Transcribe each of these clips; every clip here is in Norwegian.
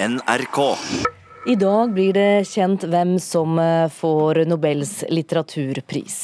NRK. I dag blir det kjent hvem som eh, får Nobels litteraturpris.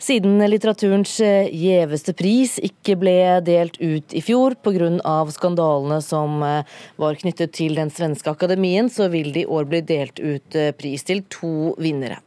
Siden litteraturens eh, gjeveste pris ikke ble delt ut i fjor pga. skandalene som eh, var knyttet til den svenske akademien, så vil det i år bli delt ut pris til to vinnere.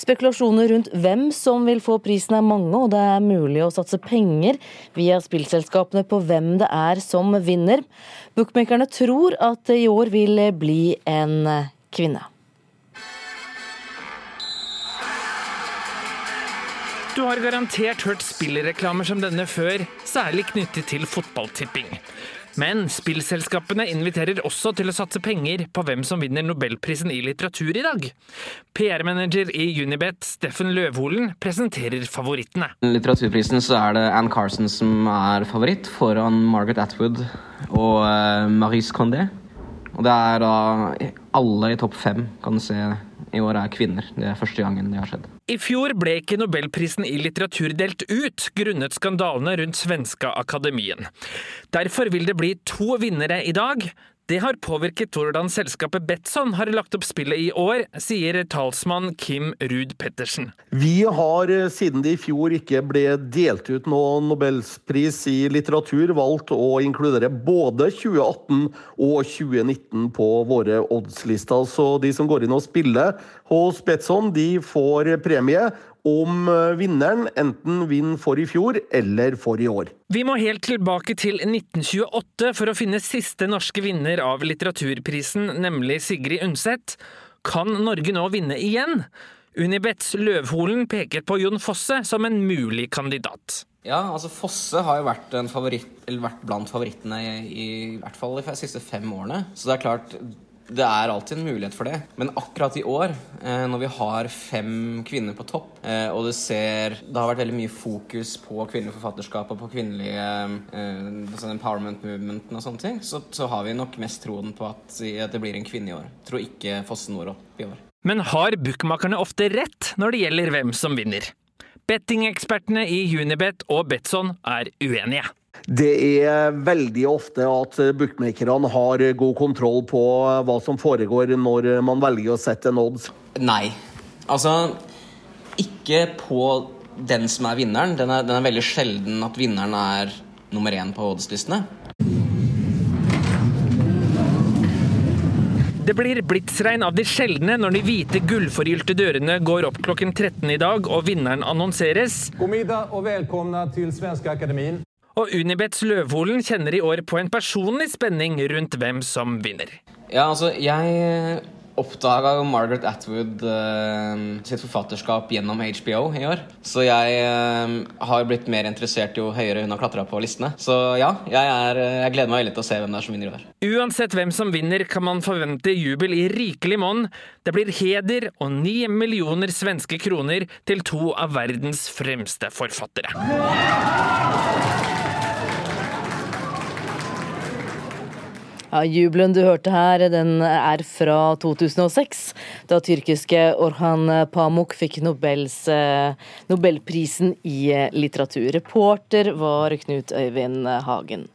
Spekulasjoner rundt hvem som vil få prisen er mange, og det er mulig å satse penger via spillselskapene på hvem det er som vinner. Bookmakerne tror at det i år vil bli en kvinne. Du har garantert hørt spillreklamer som denne før, særlig knyttet til fotballtipping. Men spillselskapene inviterer også til å satse penger på hvem som vinner nobelprisen i litteratur i dag. PR-manager i Unibet, Steffen Løvholen, presenterer favorittene. I Litteraturprisen så er det Anne Carson som er favoritt, foran Margaret Atwood og Marise Condé. Og det er da alle i topp fem kan du se i år er kvinner. Det er første gangen det har skjedd. I fjor ble ikke nobelprisen i litteratur delt ut, grunnet skandalene rundt svenska akademien. Derfor vil det bli to vinnere i dag. Det har påvirket hvordan selskapet Betson har lagt opp spillet i år, sier talsmann Kim Ruud Pettersen. Vi har eh, siden det i fjor ikke ble delt ut noen Nobelspris i litteratur, valgt å inkludere både 2018 og 2019 på våre oddslister. Så de som går inn og spiller hos Betson, de får premie om eh, vinneren enten vinner for i fjor eller for i år. Vi må helt tilbake til 1928 for å finne siste norske vinner av litteraturprisen, nemlig Sigrid Undset. Kan Norge nå vinne igjen? Unibets Løvholen peker på Jon Fosse som en mulig kandidat. Ja, altså Fosse har jo vært, favoritt, vært blant favorittene i, i, i hvert fall de siste fem årene. Så det er klart, det er alltid en mulighet for det. Men akkurat i år, eh, når vi har fem kvinner på topp, eh, og det ser Det har vært veldig mye fokus på kvinnelig forfatterskap og på kvinnelige sånn empowerment movementen og sånne ting, så, så, har vi nok mest troen på at, at det blir en kvinne i år. Jeg tror ikke Fossen når opp i år. Men har bookmakerne ofte rett når det gjelder hvem som vinner? Bettingekspertene i Unibet og Betson er uenige. Det er veldig ofte at bookmakerne har god kontroll på hva som foregår når man velger å sette en odds. Nei. Altså, ikke på den som er vinneren. Den er, den er veldig sjelden at vinneren er nummer én på oddslistene. Det blir blitsregn av de sjeldne når de hvite gullforgylte dørene går opp klokken 13 i dag og vinneren annonseres. God middag og velkomna til Svenske Akademien. Og Unibets Løvholen kjenner i år på en personlig spenning rundt hvem som vinner. Ja, altså, jeg oppdaga Margaret Atwood uh, sitt forfatterskap gjennom HBO i år. Så jeg uh, har blitt mer interessert jo høyere hun har klatra på listene. Så ja, jeg, er, jeg, gleder meg veldig til å se hvem det er som vinner i år. Uansett hvem som vinner, kan man forvente jubel i rikelig monn. Det blir heder og ni millioner svenske kroner til to av verdens fremste forfattere. Ja, Jubelen du hørte her, den er fra 2006, da tyrkiske Orhan Pamuk fikk Nobels, eh, Nobelprisen i litteratur. Reporter var Knut Øyvind Hagen.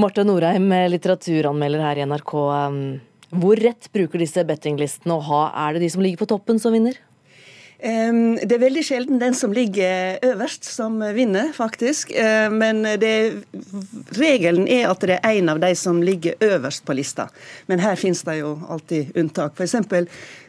Marte Norheim, litteraturanmelder her i NRK. Hvor rett bruker disse bettinglistene å ha? Er det de som ligger på toppen som vinner? Det er veldig sjelden den som ligger øverst, som vinner, faktisk. Men det, regelen er at det er en av de som ligger øverst på lista. Men her finnes det jo alltid unntak. F.eks.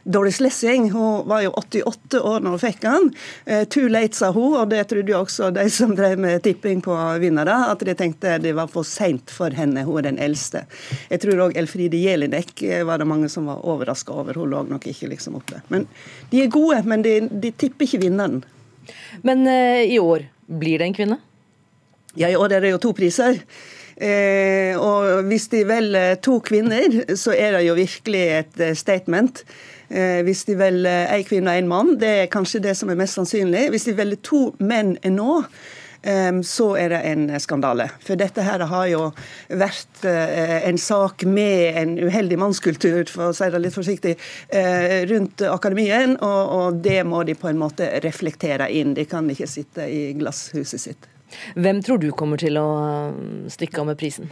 Doris Lessing hun var jo 88 år når hun fikk den. Uh, too late, sa hun, og det trodde jo også de som drev med tipping på vinnere, at de tenkte det var for seint for henne. Hun er den eldste. Jeg tror òg Elfride Jelinek eh, var det mange som var overraska over. Hun lå nok ikke liksom oppe. Men de er gode, men de, de tipper ikke vinneren. Men uh, i år, blir det en kvinne? Ja, i år er det jo to priser. Eh, og hvis de velger to kvinner, så er det jo virkelig et statement. Eh, hvis de velger én kvinne og én mann, det er kanskje det som er mest sannsynlig. Hvis de velger to menn nå, eh, så er det en skandale. For dette her har jo vært eh, en sak med en uheldig mannskultur, for å si det litt forsiktig, rundt akademien, og det må de på en måte reflektere inn. De kan ikke sitte i glasshuset sitt. Hvem tror du kommer til å um, stikke av med prisen?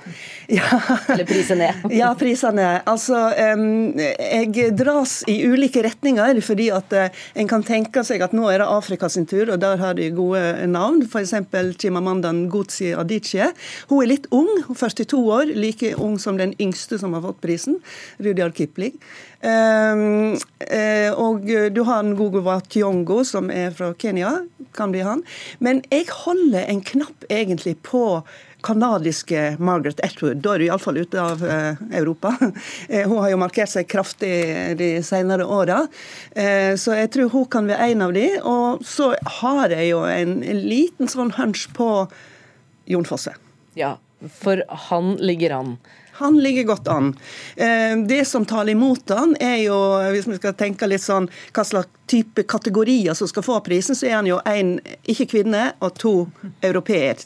Ja. Eller prisen ned? ja, prisene. Altså, jeg dras i ulike retninger, fordi at eh, en kan tenke seg at nå er det Afrika sin tur, og der har de gode navn. F.eks. Chimamanda Ngozi Adichie. Hun er litt ung, 42 år, like ung som den yngste som har fått prisen, Rudyard Kipling. Um, uh, og du har Ngogo Watyongo, som er fra Kenya. Kan bli han. Men jeg holder en knapp egentlig på kanadiske Margaret Atwood. Da er du iallfall ute av uh, Europa. Uh, hun har jo markert seg kraftig de senere åra, så jeg tror hun kan være en av de. Og så har jeg jo en, en liten sånn hunch på Jon Fosse. Ja, for han ligger an. Han ligger godt an. Det som taler imot han, er jo, hvis vi skal tenke litt sånn hva slags type kategorier som skal få prisen, så er han jo en ikke-kvinne og to europeer.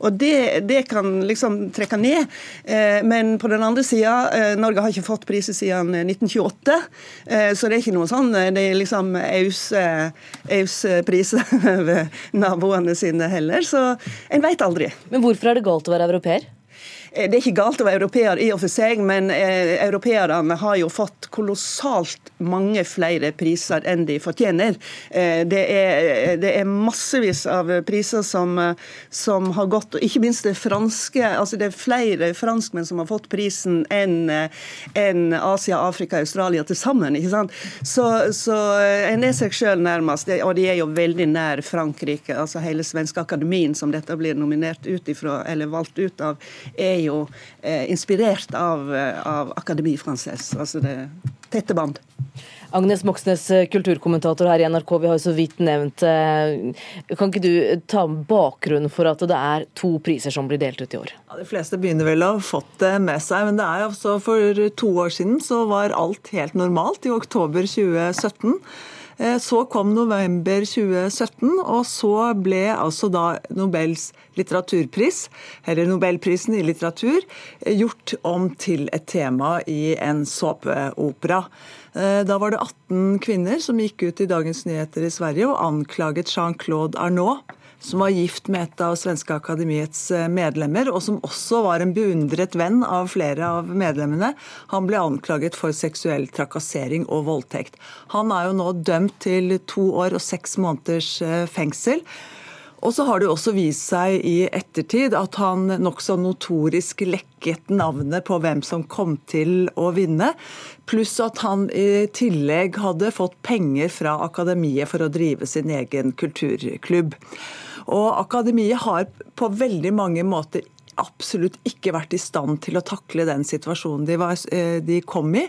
Og det, det, kan liksom trekke ned. Eh, men på den andre sida, eh, Norge har ikke fått priser siden 1928. Eh, så det er ikke noe sånn det er liksom aus-priser ved naboene sine heller. Så en veit aldri. Men hvorfor er det galt å være europeer? Eh, det er ikke galt å være europeer i og for seg, men eh, europeerne har jo fått kolossalt mange flere priser enn de fortjener. Eh, det er, det er massevis av priser som, som, har gått, og ikke minst det franske. altså Det er flere franskmenn som har fått prisen enn en Asia, Afrika, Australia til sammen. ikke sant? Så, så en er seg sjøl nærmest, og de er jo veldig nær Frankrike. altså Hele Svenske Akademien, som dette blir nominert ut ifra, eller valgt ut av, er er jo eh, inspirert av, eh, av Akademi Frances, altså det tette band. Agnes Moxnes, eh, kulturkommentator her i NRK, vi har jo så vidt nevnt Kan ikke du ta bakgrunnen for at det er to priser som blir delt ut i år? Ja, de fleste begynner vel å ha fått det med seg, men det er altså for to år siden så var alt helt normalt, i oktober 2017. Eh, så kom november 2017, og så ble altså da Nobels litteraturpris, eller Nobelprisen i litteratur, eh, gjort om til et tema i en såpeopera. Eh, da var det 18 kvinner som gikk ut i Dagens Nyheter i Sverige og anklaget Jean-Claude Arnault som var gift med et av Svenske Akademiets eh, medlemmer, og som også var en beundret venn av flere av medlemmene. Han ble anklaget for seksuell trakassering og voldtekt. Han er jo nå dømt til to år og seks måneders eh, fengsel. Og så har det jo også vist seg i ettertid at han nokså notorisk lekket navnet på hvem som kom til å vinne, pluss at han i tillegg hadde fått penger fra akademiet for å drive sin egen kulturklubb. Og akademiet har på veldig mange måter absolutt ikke vært i stand til å takle den situasjonen de, var, eh, de kom i.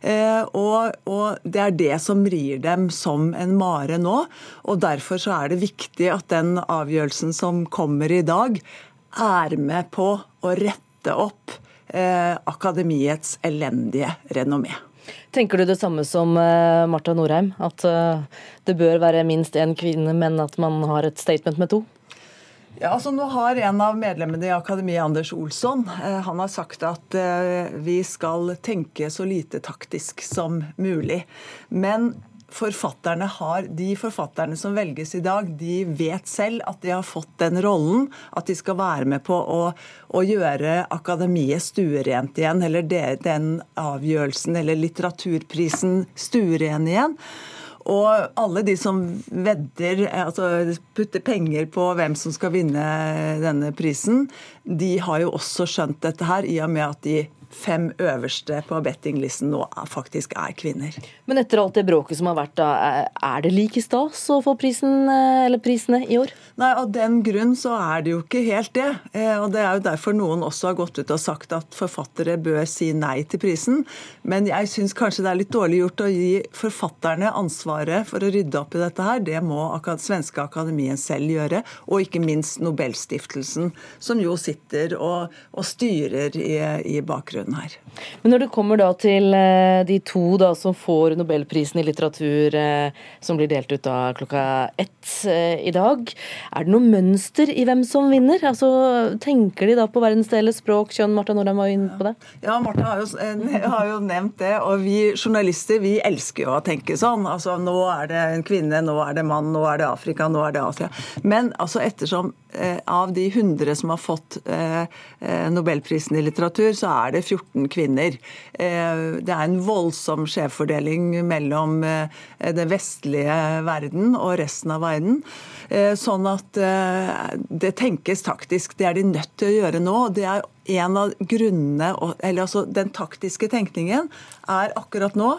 Eh, og, og, det er det som rir dem som en mare nå. Og derfor så er det viktig at den avgjørelsen som kommer i dag, er med på å rette opp eh, akademiets elendige renommé. Tenker du det samme som uh, Marta Norheim? At det bør være minst én kvinne, men at man har et statement med to? Ja, altså nå har En av medlemmene i Akademiet, Anders Olsson, eh, han har sagt at vi skal tenke så lite taktisk som mulig. Men forfatterne har, de forfatterne som velges i dag, de vet selv at de har fått den rollen. At de skal være med på å, å gjøre akademiet stuerent igjen. Eller det, den avgjørelsen eller litteraturprisen stueren igjen. Og alle de som vedder, altså putter penger på hvem som skal vinne denne prisen, de har jo også skjønt dette her, i og med at de fem øverste på bettinglisten nå faktisk er kvinner. Men etter alt det bråket som har vært, da, er det like stas å få prisen, eh, eller prisene i år? Nei, Av den grunn så er det jo ikke helt det. Eh, og Det er jo derfor noen også har gått ut og sagt at forfattere bør si nei til prisen. Men jeg syns kanskje det er litt dårlig gjort å gi forfatterne ansvaret for å rydde opp i dette her. Det må svenske akademien selv gjøre, og ikke minst Nobelstiftelsen, som jo sitter og, og styrer i, i bakgrunnen bakgrunnen her. Men når det kommer da til eh, de to da som får nobelprisen i litteratur, eh, som blir delt ut da klokka ett eh, i dag, er det noe mønster i hvem som vinner? Altså, Tenker de da på verdensdeler, språk, kjønn? Marta Norheim var inne på det. Ja, Marta har jo, har jo, nevnt det. Og vi journalister vi elsker jo å tenke sånn. Altså, Nå er det en kvinne, nå er det mann, nå er det Afrika, nå er det Asia. Men altså, ettersom av de 100 som har fått eh, eh, Nobelprisen i litteratur, så er det 14 kvinner. Det er en voldsom skjevfordeling mellom den vestlige verden og resten av verden. Sånn at det tenkes taktisk. Det er de nødt til å gjøre nå. Det er en av grunnene, eller altså Den taktiske tenkningen er akkurat nå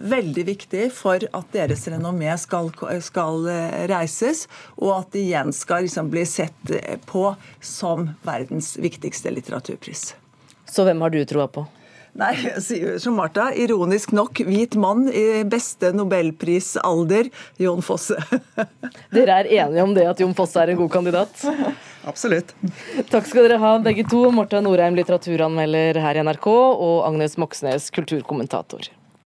veldig viktig for at deres renommé skal, skal eh, reises, og at det igjen skal liksom bli sett eh, på som verdens viktigste litteraturpris. Så hvem har du troa på? Nei, sier som Martha. Ironisk nok hvit mann i beste nobelprisalder, Jon Fosse. Dere er enige om det at Jon Fosse er en god kandidat? Absolutt. Takk skal dere ha begge to. Martha Norheim, litteraturanmelder her i NRK, og Agnes Moxnes, kulturkommentator.